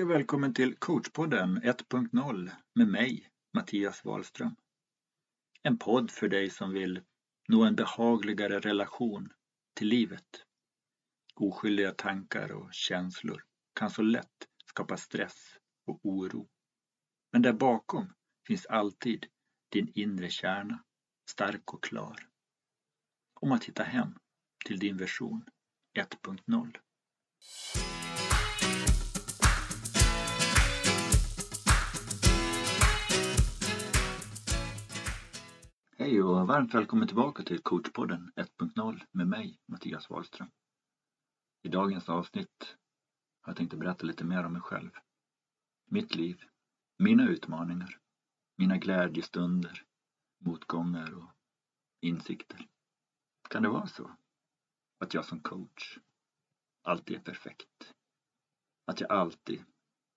Hej och välkommen till coachpodden 1.0 med mig, Mattias Wahlström. En podd för dig som vill nå en behagligare relation till livet. Oskyldiga tankar och känslor kan så lätt skapa stress och oro. Men där bakom finns alltid din inre kärna, stark och klar. Om att hitta hem till din version 1.0. Hej och varmt välkommen tillbaka till coachpodden 1.0 med mig, Mattias Wahlström. I dagens avsnitt har jag tänkt berätta lite mer om mig själv. Mitt liv, mina utmaningar, mina glädjestunder, motgångar och insikter. Kan det vara så att jag som coach alltid är perfekt? Att jag alltid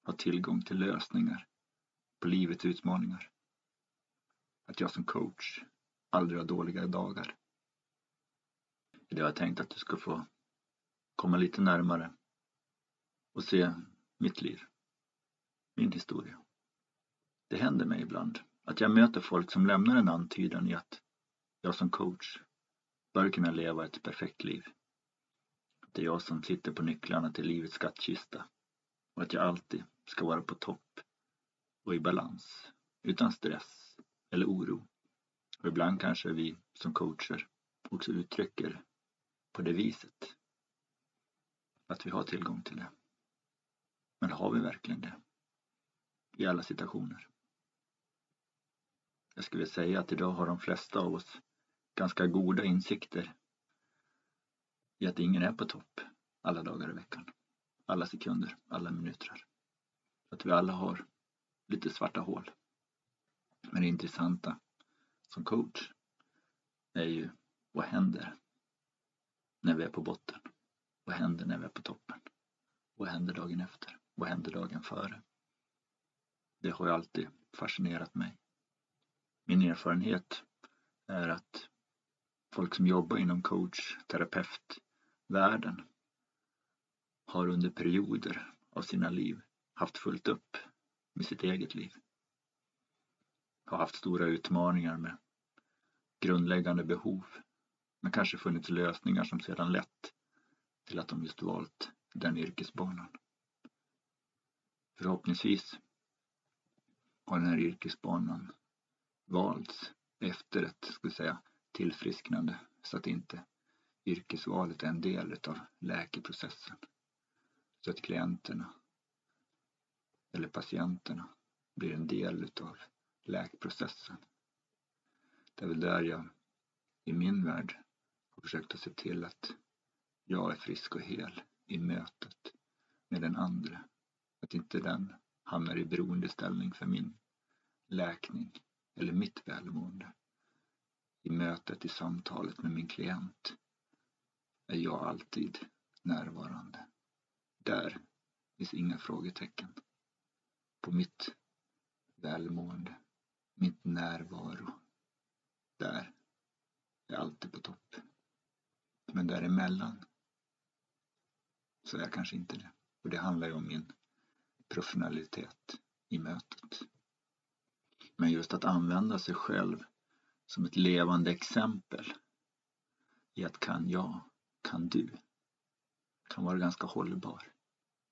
har tillgång till lösningar på livets utmaningar? Att jag som coach aldrig har dåliga dagar. Det har jag tänkt att du ska få komma lite närmare och se mitt liv, min historia. Det händer mig ibland att jag möter folk som lämnar en antydan i att jag som coach bör kunna leva ett perfekt liv. Att Det är jag som sitter på nycklarna till livets skattkista och att jag alltid ska vara på topp och i balans, utan stress eller oro. Och ibland kanske vi som coacher också uttrycker på det viset. Att vi har tillgång till det. Men har vi verkligen det? I alla situationer? Jag skulle säga att idag har de flesta av oss ganska goda insikter i att ingen är på topp alla dagar i veckan. Alla sekunder, alla minuter. Att vi alla har lite svarta hål. Men det intressanta som coach är ju vad händer när vi är på botten? Vad händer när vi är på toppen? Vad händer dagen efter? Vad händer dagen före? Det har ju alltid fascinerat mig. Min erfarenhet är att folk som jobbar inom coach, terapeutvärlden har under perioder av sina liv haft fullt upp med sitt eget liv. Har haft stora utmaningar med grundläggande behov men kanske funnits lösningar som sedan lett till att de just valt den yrkesbanan. Förhoppningsvis har den här yrkesbanan valts efter ett, ska säga, tillfrisknande så att inte yrkesvalet är en del av läkeprocessen. Så att klienterna eller patienterna blir en del utav läkprocessen. Det är väl där jag i min värld har försökt att se till att jag är frisk och hel i mötet med den andra. Att inte den hamnar i beroendeställning för min läkning eller mitt välmående. I mötet, i samtalet med min klient är jag alltid närvarande. Där finns inga frågetecken på mitt välmående, mitt närvaro där är alltid på topp. Men däremellan så är jag kanske inte det. Och det handlar ju om min professionalitet i mötet. Men just att använda sig själv som ett levande exempel i att kan jag, kan du, kan vara ganska hållbar.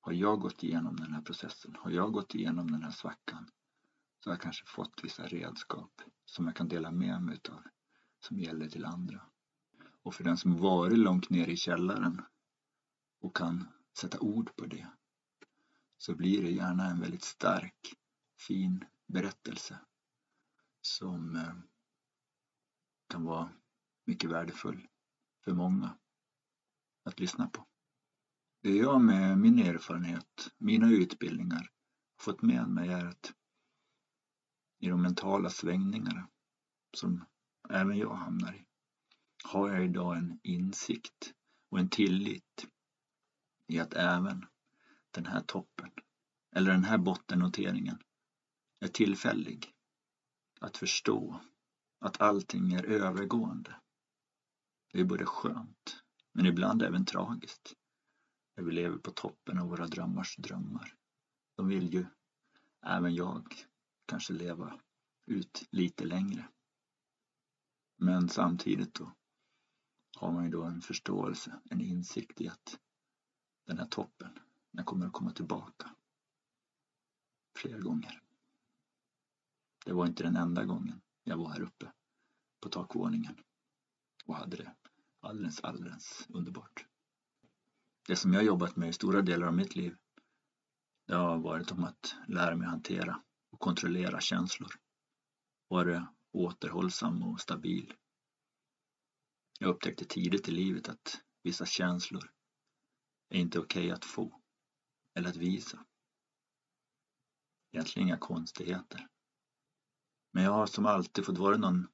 Har jag gått igenom den här processen, har jag gått igenom den här svackan, så har jag kanske fått vissa redskap som jag kan dela med mig utav som gäller till andra. Och för den som varit långt ner i källaren och kan sätta ord på det så blir det gärna en väldigt stark, fin berättelse som eh, kan vara mycket värdefull för många att lyssna på. Det jag med min erfarenhet, mina utbildningar fått med mig är att i de mentala svängningarna som även jag hamnar i har jag idag en insikt och en tillit i att även den här toppen eller den här bottennoteringen är tillfällig. Att förstå att allting är övergående. Det är både skönt men ibland även tragiskt. När vi lever på toppen av våra drömmars drömmar De vill ju, även jag, kanske leva ut lite längre. Men samtidigt då har man ju då en förståelse, en insikt i att den här toppen, den kommer att komma tillbaka fler gånger. Det var inte den enda gången jag var här uppe på takvåningen och hade det alldeles, alldeles underbart. Det som jag jobbat med i stora delar av mitt liv det har varit om att lära mig hantera och kontrollera känslor. Vara återhållsam och stabil. Jag upptäckte tidigt i livet att vissa känslor är inte okej okay att få eller att visa. Egentligen inga konstigheter. Men jag har som alltid fått vara någon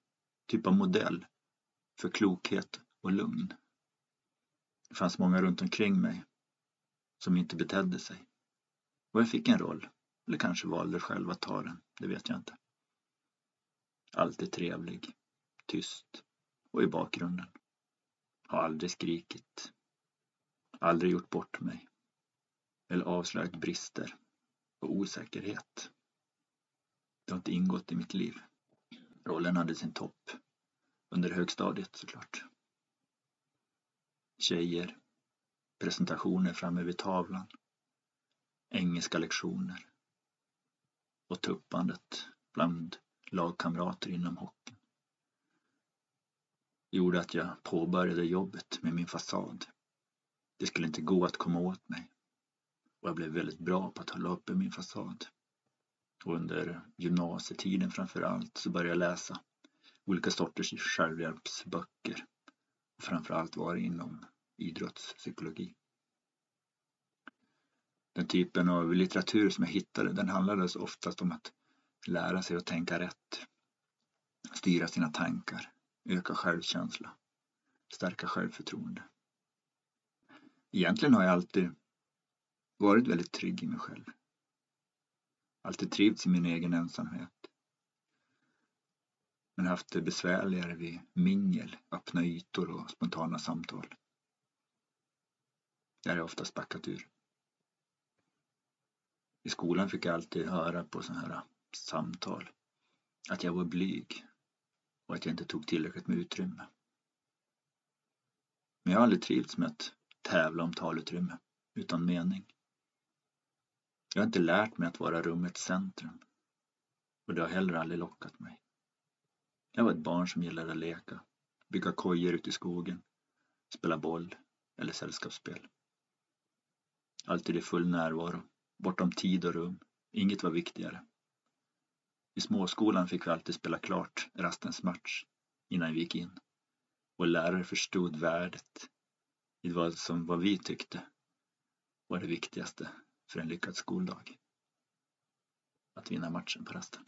typ av modell för klokhet och lugn. Det fanns många runt omkring mig som inte betedde sig. Och jag fick en roll. Eller kanske valde själv att ta den, det vet jag inte. Alltid trevlig, tyst och i bakgrunden. Har aldrig skrikit. Aldrig gjort bort mig. Eller avslöjat brister och osäkerhet. Det har inte ingått i mitt liv. Rollen hade sin topp. Under högstadiet såklart. Tjejer. Presentationer framme vid tavlan. Engelska lektioner. Och tuppandet bland lagkamrater inom hockeyn. Gjorde att jag påbörjade jobbet med min fasad. Det skulle inte gå att komma åt mig. Och jag blev väldigt bra på att hålla uppe min fasad. Och under gymnasietiden framför allt så började jag läsa olika sorters självhjälpsböcker. Och framförallt var det inom idrottspsykologi. Den typen av litteratur som jag hittade den handlade oftast om att lära sig att tänka rätt, styra sina tankar, öka självkänsla, stärka självförtroende. Egentligen har jag alltid varit väldigt trygg i mig själv. Alltid trivts i min egen ensamhet. Men haft det besvärligare vid mingel, öppna ytor och spontana samtal. Där har jag oftast backat ur. I skolan fick jag alltid höra på sådana här samtal att jag var blyg och att jag inte tog tillräckligt med utrymme. Men jag har aldrig trivts med att tävla om talutrymme utan mening. Jag har inte lärt mig att vara rummets centrum och det har heller aldrig lockat mig. Jag var ett barn som gillade att leka, bygga kojor ute i skogen, spela boll eller sällskapsspel. Alltid i full närvaro, bortom tid och rum. Inget var viktigare. I småskolan fick vi alltid spela klart rastens match innan vi gick in. Och lärare förstod värdet i vad som vad vi tyckte var det viktigaste för en lyckad skoldag. Att vinna matchen på rasten.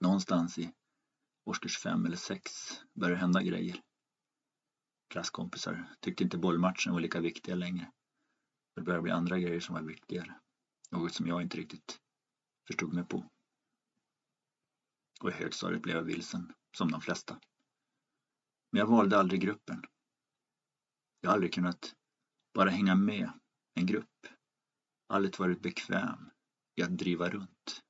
Någonstans i årskurs fem eller sex började det hända grejer. Klasskompisar tyckte inte bollmatchen var lika viktiga längre. Det började bli andra grejer som var viktigare. Något som jag inte riktigt förstod mig på. Och i högstadiet blev jag vilsen, som de flesta. Men jag valde aldrig gruppen. Jag har aldrig kunnat bara hänga med en grupp. Aldrig varit bekväm i att driva runt.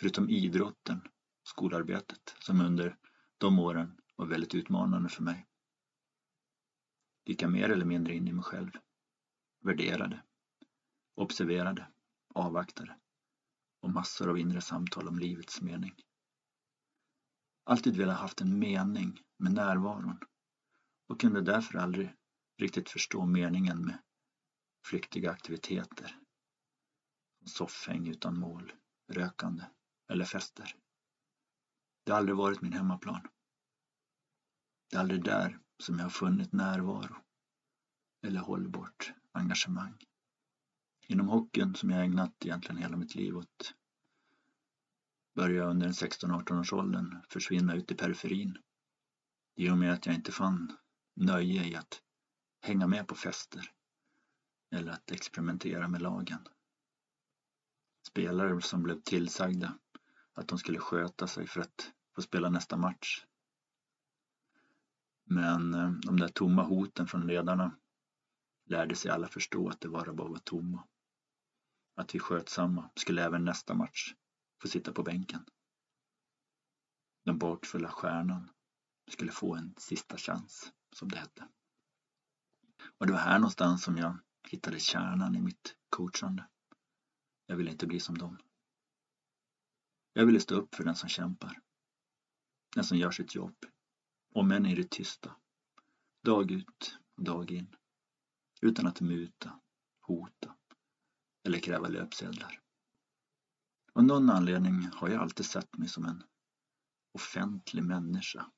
Förutom idrotten, skolarbetet, som under de åren var väldigt utmanande för mig. Gick jag mer eller mindre in i mig själv. Värderade. Observerade. Avvaktade. Och massor av inre samtal om livets mening. Alltid velat haft en mening med närvaron och kunde därför aldrig riktigt förstå meningen med flyktiga aktiviteter. Soffhäng utan mål, rökande eller fester. Det har aldrig varit min hemmaplan. Det är aldrig där som jag har funnit närvaro eller hållbart engagemang. Inom hockeyn, som jag ägnat egentligen hela mitt liv åt, började jag under 16-18 års åldern försvinna ut i periferin i och med att jag inte fann nöje i att hänga med på fester eller att experimentera med lagen. Spelare som blev tillsagda att de skulle sköta sig för att få spela nästa match. Men eh, de där tomma hoten från ledarna lärde sig alla förstå att det bara var tomma att vi skötsamma skulle även nästa match få sitta på bänken. Den bakfulla stjärnan skulle få en sista chans, som det hette. Och det var här någonstans som jag hittade kärnan i mitt coachande. Jag ville inte bli som dem. Jag ville stå upp för den som kämpar. Den som gör sitt jobb. Om än i det tysta. Dag ut dag in. Utan att muta, hota eller kräva löpsedlar. Av någon anledning har jag alltid sett mig som en offentlig människa.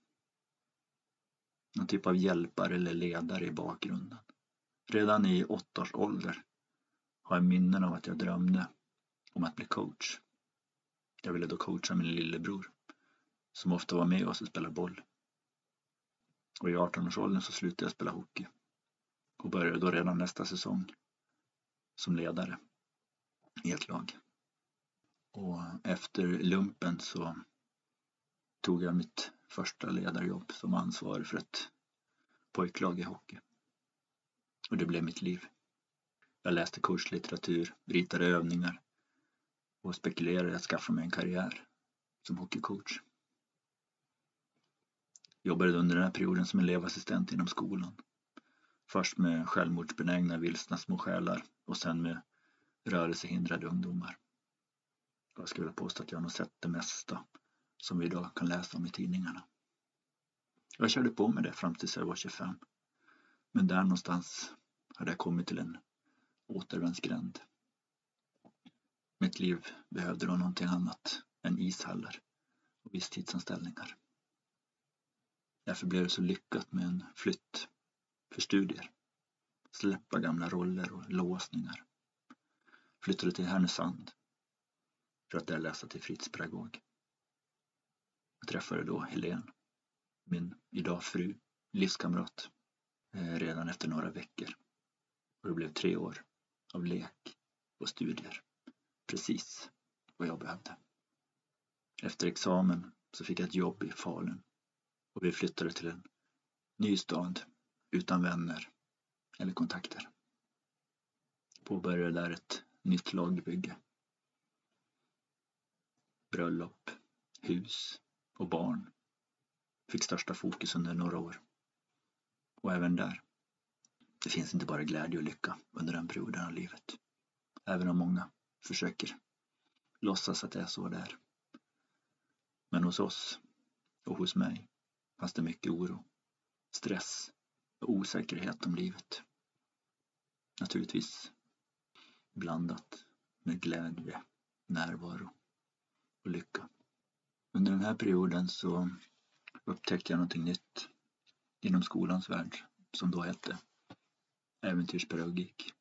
Någon typ av hjälpare eller ledare i bakgrunden. Redan i åtta års ålder har jag minnen av att jag drömde om att bli coach. Jag ville då coacha min lillebror som ofta var med oss och spelade boll. Och i 18-årsåldern så slutade jag spela hockey och började då redan nästa säsong som ledare i ett lag. Och efter lumpen så tog jag mitt första ledarjobb som ansvarig för ett pojklag i hockey. Och det blev mitt liv. Jag läste kurslitteratur, ritade övningar och spekulerade i att skaffa mig en karriär som hockeycoach. Jobbade under den här perioden som elevassistent inom skolan. Först med självmordsbenägna vilsna små själar och sen med rörelsehindrade ungdomar. Jag skulle vilja påstå att jag nog sett det mesta som vi idag kan läsa om i tidningarna. Jag körde på med det fram tills jag var 25. Men där någonstans hade jag kommit till en återvändsgränd. Mitt liv behövde då någonting annat än ishallar och visstidsanställningar. Därför blev det så lyckat med en flytt studier. Släppa gamla roller och låsningar. Flyttade till Härnösand för att där läsa till fritidspedagog. Jag träffade då Helen, min idag fru, livskamrat, eh, redan efter några veckor. Och det blev tre år av lek och studier. Precis vad jag behövde. Efter examen så fick jag ett jobb i Falun och vi flyttade till en ny stad utan vänner eller kontakter. Påbörjade där ett nytt lagbygge. Bröllop, hus och barn fick största fokus under några år. Och även där. Det finns inte bara glädje och lycka under den perioden av livet. Även om många försöker låtsas att det är så det är. Men hos oss och hos mig fanns det mycket oro, stress osäkerhet om livet. Naturligtvis blandat med glädje, närvaro och lycka. Under den här perioden så upptäckte jag någonting nytt inom skolans värld som då hette äventyrspedagogik.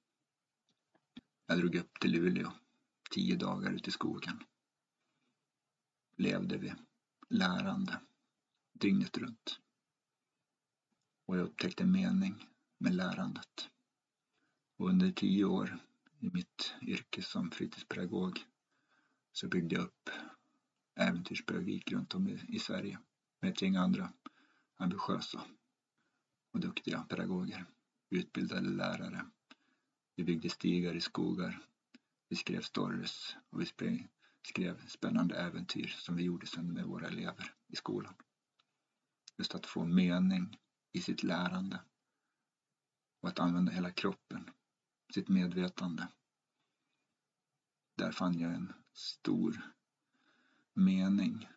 Jag drog upp till Luleå tio dagar ute i skogen. Levde vid lärande dygnet runt. Och jag upptäckte mening med lärandet. Och under tio år i mitt yrke som fritidspedagog så byggde jag upp äventyrspedagogik runt om i, i Sverige med ett gäng andra ambitiösa och duktiga pedagoger, utbildade lärare. Vi byggde stigar i skogar, vi skrev stories och vi skrev spännande äventyr som vi gjorde sedan med våra elever i skolan. Just att få mening i sitt lärande och att använda hela kroppen, sitt medvetande. Där fann jag en stor mening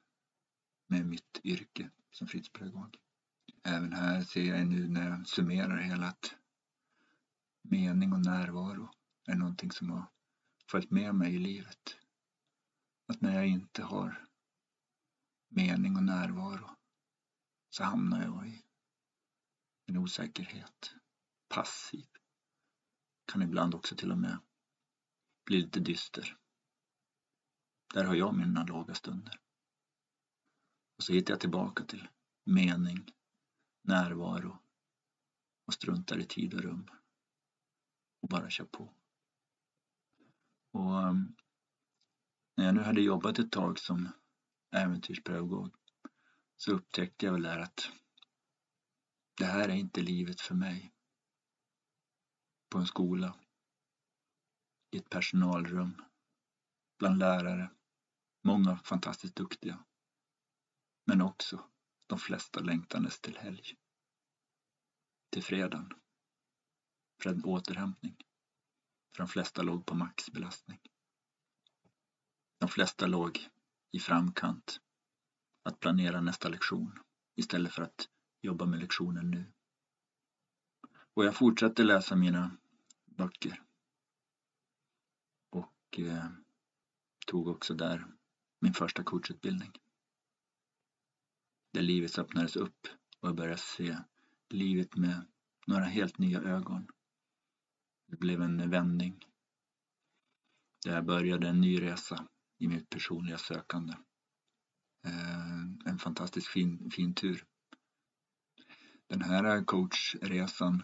med mitt yrke som fritidspedagog. Även här ser jag nu när jag summerar hela att mening och närvaro är någonting som har följt med mig i livet. Att när jag inte har mening och närvaro så hamnar jag i en osäkerhet, passiv. Kan ibland också till och med bli lite dyster. Där har jag mina låga stunder. Och så hittar jag tillbaka till mening, närvaro och struntar i tid och rum. Och bara kör på. Och um, när jag nu hade jobbat ett tag som äventyrspedagog så upptäckte jag väl där att det här är inte livet för mig. På en skola. i ett personalrum, bland lärare, många fantastiskt duktiga, men också de flesta längtandes till helg, till fredagen, för en återhämtning, för de flesta låg på maxbelastning. De flesta låg i framkant. Att planera nästa lektion. Istället för att jobba med lektionen nu. Och jag fortsatte läsa mina böcker. Och eh, tog också där min första coachutbildning. Där livet öppnades upp och jag började se livet med några helt nya ögon. Det blev en vändning. Där jag började en ny resa i mitt personliga sökande. Eh, en fantastiskt fin, fin tur. Den här coachresan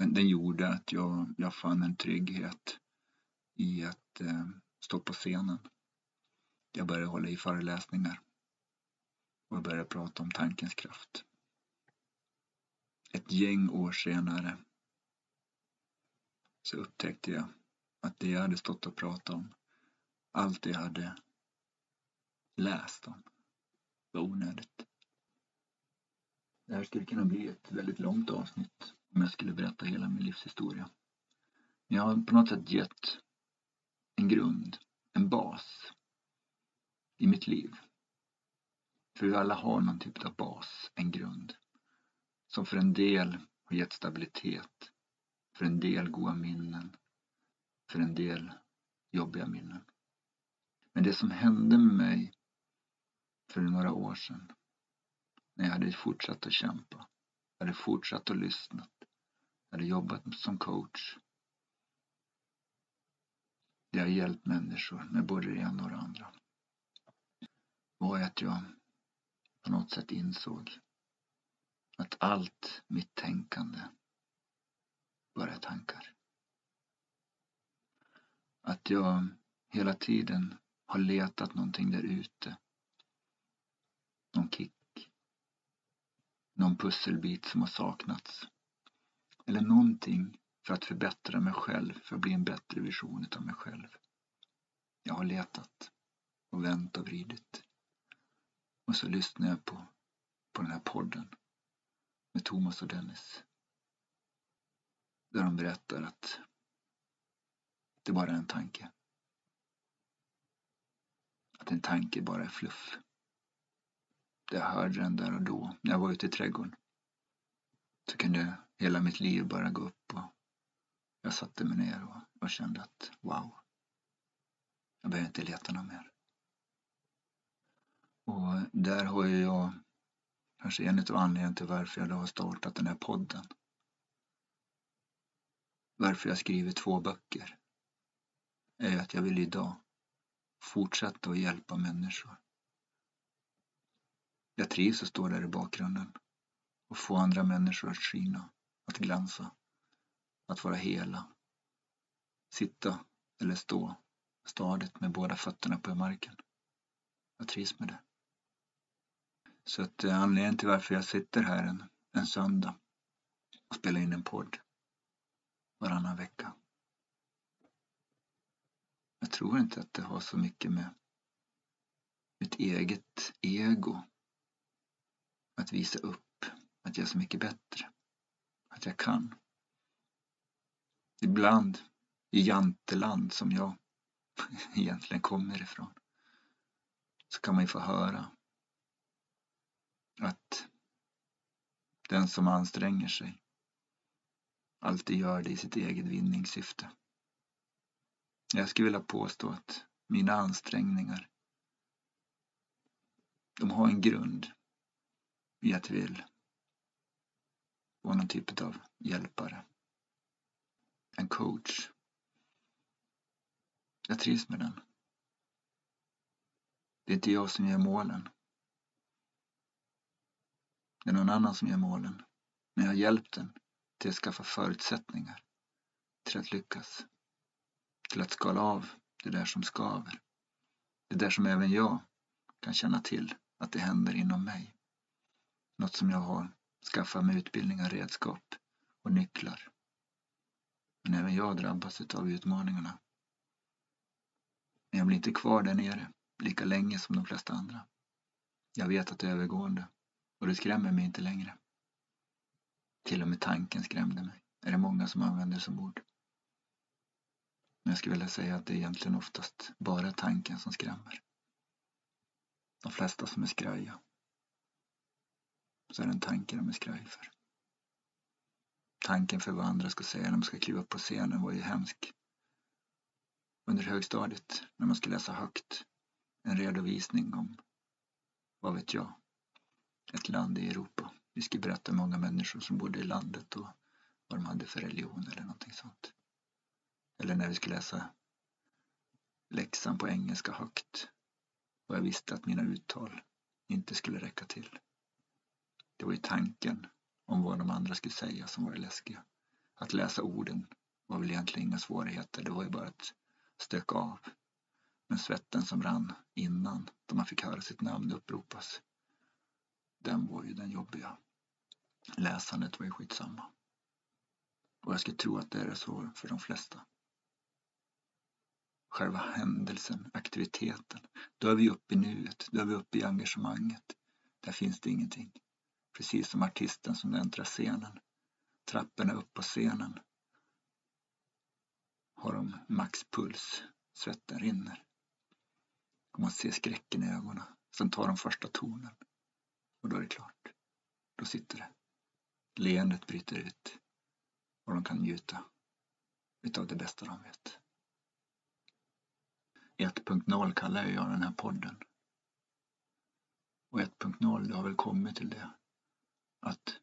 den, den gjorde att jag, jag fann en trygghet i att eh, stå på scenen. Jag började hålla i föreläsningar och jag började prata om tankens kraft. Ett gäng år senare så upptäckte jag att det jag hade stått och pratat om, allt det jag hade läst om, var onödigt. Det här skulle kunna bli ett väldigt långt avsnitt om jag skulle berätta hela min livshistoria. Men jag har på något sätt gett en grund, en bas i mitt liv. För vi alla har någon typ av bas, en grund. Som för en del har gett stabilitet, för en del goda minnen, för en del jobbiga minnen. Men det som hände med mig för några år sedan, när jag hade fortsatt att kämpa, hade fortsatt att lyssna, hade jobbat som coach. Det har hjälpt människor med både det ena och det andra. Var att jag på något sätt insåg att allt mitt tänkande bara är tankar. Att jag hela tiden har letat någonting där ute. Någon kick. Någon pusselbit som har saknats. Eller någonting för att förbättra mig själv, för att bli en bättre vision av mig själv. Jag har letat och vänt och vridit. Och så lyssnar jag på, på den här podden med Thomas och Dennis. Där de berättar att det bara är en tanke. Att en tanke bara är fluff. Jag hörde den där och då när jag var ute i trädgården. Så kunde hela mitt liv bara gå upp och jag satte mig ner och, och kände att wow, jag behöver inte leta något mer. Och där har ju jag kanske en av anledningarna till varför jag då har startat den här podden. Varför jag skriver två böcker är att jag vill idag fortsätta att hjälpa människor. Jag trivs att stå där i bakgrunden och få andra människor att skina, att glänsa, att vara hela. Sitta eller stå stadigt med båda fötterna på marken. Jag trivs med det. Så att eh, anledningen till varför jag sitter här en, en söndag och spelar in en podd varannan vecka. Jag tror inte att det har så mycket med mitt eget ego att visa upp att jag är så mycket bättre. Att jag kan. Ibland i janteland som jag egentligen kommer ifrån så kan man ju få höra att den som anstränger sig alltid gör det i sitt eget vinningssyfte. Jag skulle vilja påstå att mina ansträngningar de har en grund i att vill vara någon typ av hjälpare. En coach. Jag trivs med den. Det är inte jag som gör målen. Det är någon annan som gör målen. Men jag har hjälpt den till att skaffa förutsättningar till att lyckas. Till att skala av det där som skaver. Det där som även jag kan känna till att det händer inom mig. Något som jag har skaffat mig utbildningar, redskap och nycklar. Men även jag drabbas av utmaningarna Men jag blir inte kvar där nere lika länge som de flesta andra. Jag vet att det är övergående och det skrämmer mig inte längre. Till och med tanken skrämde mig, är det många som använder som ord. Men jag skulle vilja säga att det är egentligen oftast bara tanken som skrämmer. De flesta som är skraja. Så är det en tanke de är skraj för. Tanken för vad andra ska säga när de ska kliva upp på scenen var ju hemsk. Under högstadiet, när man skulle läsa högt, en redovisning om, vad vet jag, ett land i Europa. Vi skulle berätta hur många människor som bodde i landet och vad de hade för religion eller någonting sånt. Eller när vi skulle läsa läxan på engelska högt och jag visste att mina uttal inte skulle räcka till. Det var ju tanken om vad de andra skulle säga som var det läskiga. Att läsa orden var väl egentligen inga svårigheter, det var ju bara att stöka av. Men svetten som rann innan, då man fick höra sitt namn uppropas, den var ju den jobbiga. Läsandet var ju skitsamma. Och jag skulle tro att det är så för de flesta. Själva händelsen, aktiviteten, då är vi uppe i nuet, då är vi uppe i engagemanget. Där finns det ingenting. Precis som artisten som äntrar scenen. Trapporna upp på scenen. Har de maxpuls, svetten rinner. Och man ser skräcken i ögonen. Sen tar de första tonen. Och då är det klart. Då sitter det. Leendet bryter ut. Och de kan njuta utav det bästa de vet. 1.0 kallar jag den här podden. Och 1.0, det har väl kommit till det att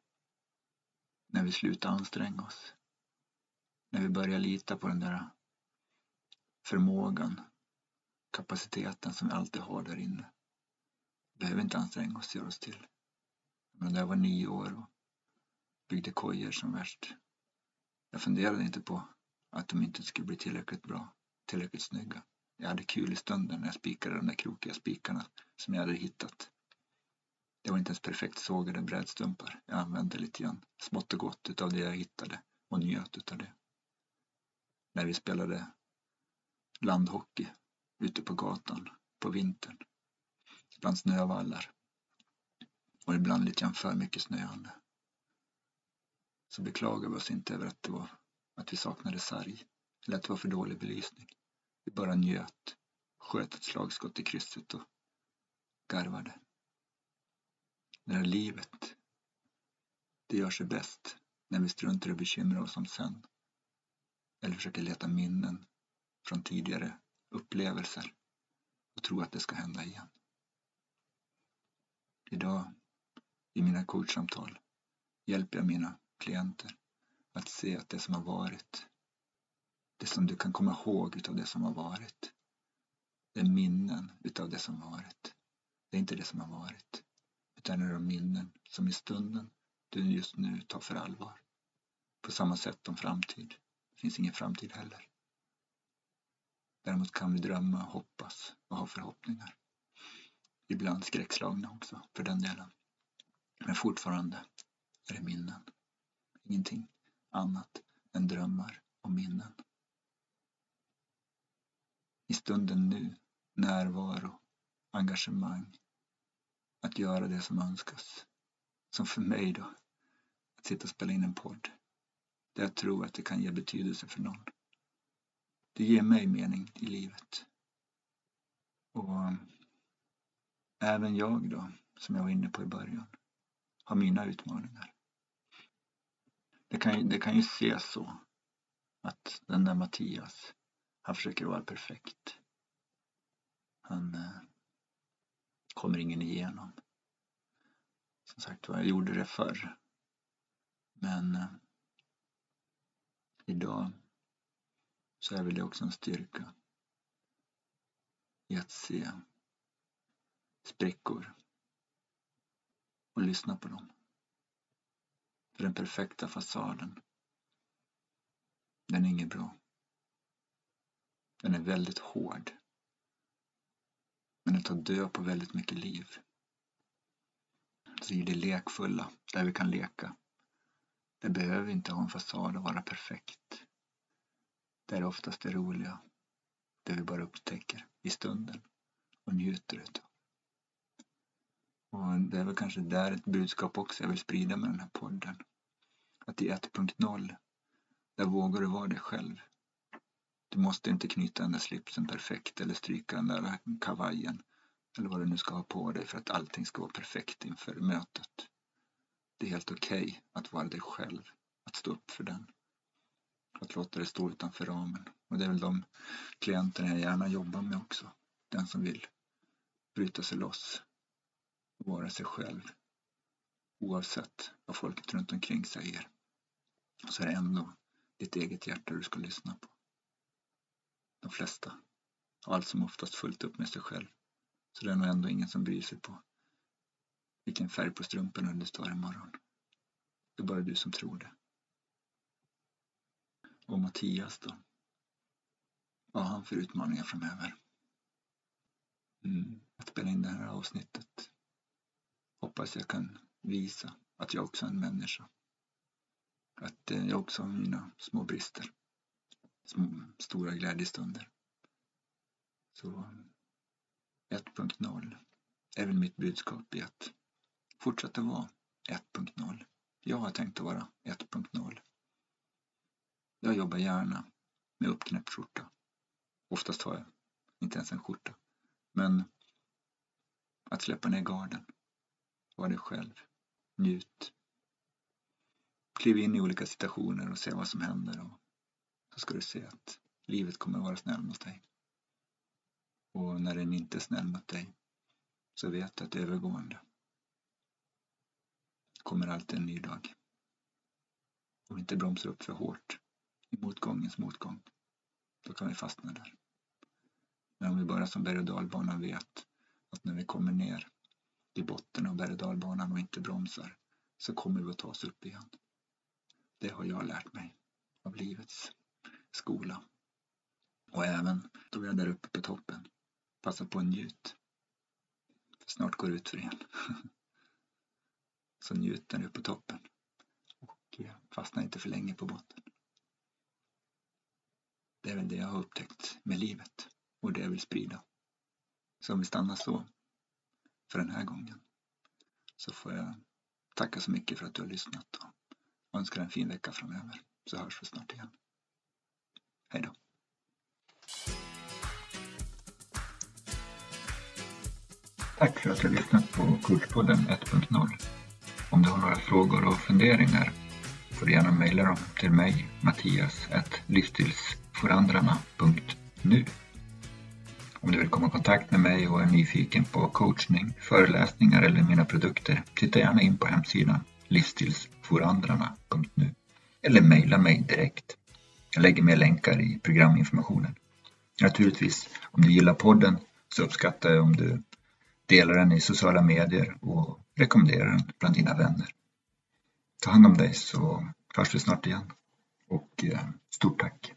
när vi slutar anstränga oss, när vi börjar lita på den där förmågan, kapaciteten som vi alltid har där inne. Vi behöver inte anstränga oss, göra oss till. Men när jag var nio år och byggde kojor som värst. Jag funderade inte på att de inte skulle bli tillräckligt bra, tillräckligt snygga. Jag hade kul i stunden när jag spikade de där krokiga spikarna som jag hade hittat. Det var inte ens perfekt sågade brädstumpar. Jag använde lite grann smått och gott utav det jag hittade och njöt utav det. När vi spelade landhockey ute på gatan på vintern. Bland snövallar. Och ibland lite grann för mycket snöande. Så beklagade vi oss inte över att, det var, att vi saknade sarg. Eller att det var för dålig belysning. Vi bara njöt, sköt ett slagskott i krysset och garvade. Det här livet, det gör sig bäst när vi struntar i att bekymra oss om sen. Eller försöker leta minnen från tidigare upplevelser och tro att det ska hända igen. Idag, i mina coachsamtal, hjälper jag mina klienter att se att det som har varit, det som du kan komma ihåg utav det som har varit, det är minnen utav det som varit. Det är inte det som har varit utan är de minnen som i stunden du just nu tar för allvar. På samma sätt om framtid. Det finns ingen framtid heller. Däremot kan vi drömma, hoppas och ha förhoppningar. Ibland skräckslagna också, för den delen. Men fortfarande är det minnen. Ingenting annat än drömmar och minnen. I stunden nu, närvaro, engagemang, att göra det som önskas. Som för mig då, att sitta och spela in en podd. Där jag tror att det kan ge betydelse för någon. Det ger mig mening i livet. Och eh, även jag då, som jag var inne på i början, har mina utmaningar. Det kan, det kan ju ses så att den där Mattias, han försöker vara perfekt. Han eh, kommer ingen igenom. Som sagt var, jag gjorde det förr. Men eh, idag så är väl det också en styrka i att se sprickor och lyssna på dem. För den perfekta fasaden, den är inget bra. Den är väldigt hård. Men det tar död på väldigt mycket liv. Så i det lekfulla, där vi kan leka. Det behöver inte ha en fasad och vara perfekt. Det är oftast det roliga. Det vi bara upptäcker i stunden och njuter utav. Och det är väl kanske där ett budskap också jag vill sprida med den här podden. Att i 1.0, där vågar du vara dig själv. Du måste inte knyta den där slipsen perfekt eller stryka den där kavajen eller vad du nu ska ha på dig för att allting ska vara perfekt inför mötet. Det är helt okej okay att vara dig själv, att stå upp för den. Att låta det stå utanför ramen. Och det är väl de klienterna jag gärna jobbar med också. Den som vill bryta sig loss och vara sig själv. Oavsett vad folket runt omkring säger. Så är det ändå ditt eget hjärta du ska lyssna på. De flesta har allt som oftast fullt upp med sig själv. Så det är nog ändå ingen som bryr sig på vilken färg på strumporna du står imorgon. Det är bara du som tror det. Och Mattias då? Vad har han för utmaningar framöver? Mm. Att spela in det här avsnittet hoppas jag kan visa att jag också är en människa. Att eh, jag också har mina små brister. Små, stora glädjestunder. Så 1.0 är väl mitt budskap i att fortsätta vara 1.0. Jag har tänkt att vara 1.0. Jag jobbar gärna med uppknäppt skjorta. Oftast har jag inte ens en skjorta. Men att släppa ner garden. Var dig själv. Njut. Kliv in i olika situationer och se vad som händer. Och så ska du se att livet kommer vara snäll mot dig. Och när den inte är snäll mot dig så vet du att det är övergående. Det kommer alltid en ny dag. Om vi inte bromsar upp för hårt i motgångens motgång. Då kan vi fastna där. Men om vi bara som berg och dalbanan vet att när vi kommer ner i botten av berg och dalbanan och inte bromsar så kommer vi att ta oss upp igen. Det har jag lärt mig av livets skola. Och även då vi är där uppe på toppen Passa på att njut. Snart går det ut för igen. Så njut när du är på toppen. Och eh, fastna inte för länge på botten. Det är väl det jag har upptäckt med livet och det jag vill sprida. Så om vi stannar så för den här gången så får jag tacka så mycket för att du har lyssnat och önskar en fin vecka framöver så hörs vi snart igen. Hej då! Tack för att du har lyssnat på Kurspodden 1.0. Om du har några frågor och funderingar får du gärna mejla dem till mig, Mattias, livsstilsforandrarna.nu. Om du vill komma i kontakt med mig och är nyfiken på coachning, föreläsningar eller mina produkter, titta gärna in på hemsidan livsstilsforandrarna.nu eller mejla mig direkt. Jag lägger med länkar i programinformationen. Naturligtvis, om du gillar podden så uppskattar jag om du delar den i sociala medier och rekommenderar den bland dina vänner. Ta hand om dig så hörs vi snart igen. Och eh, stort tack!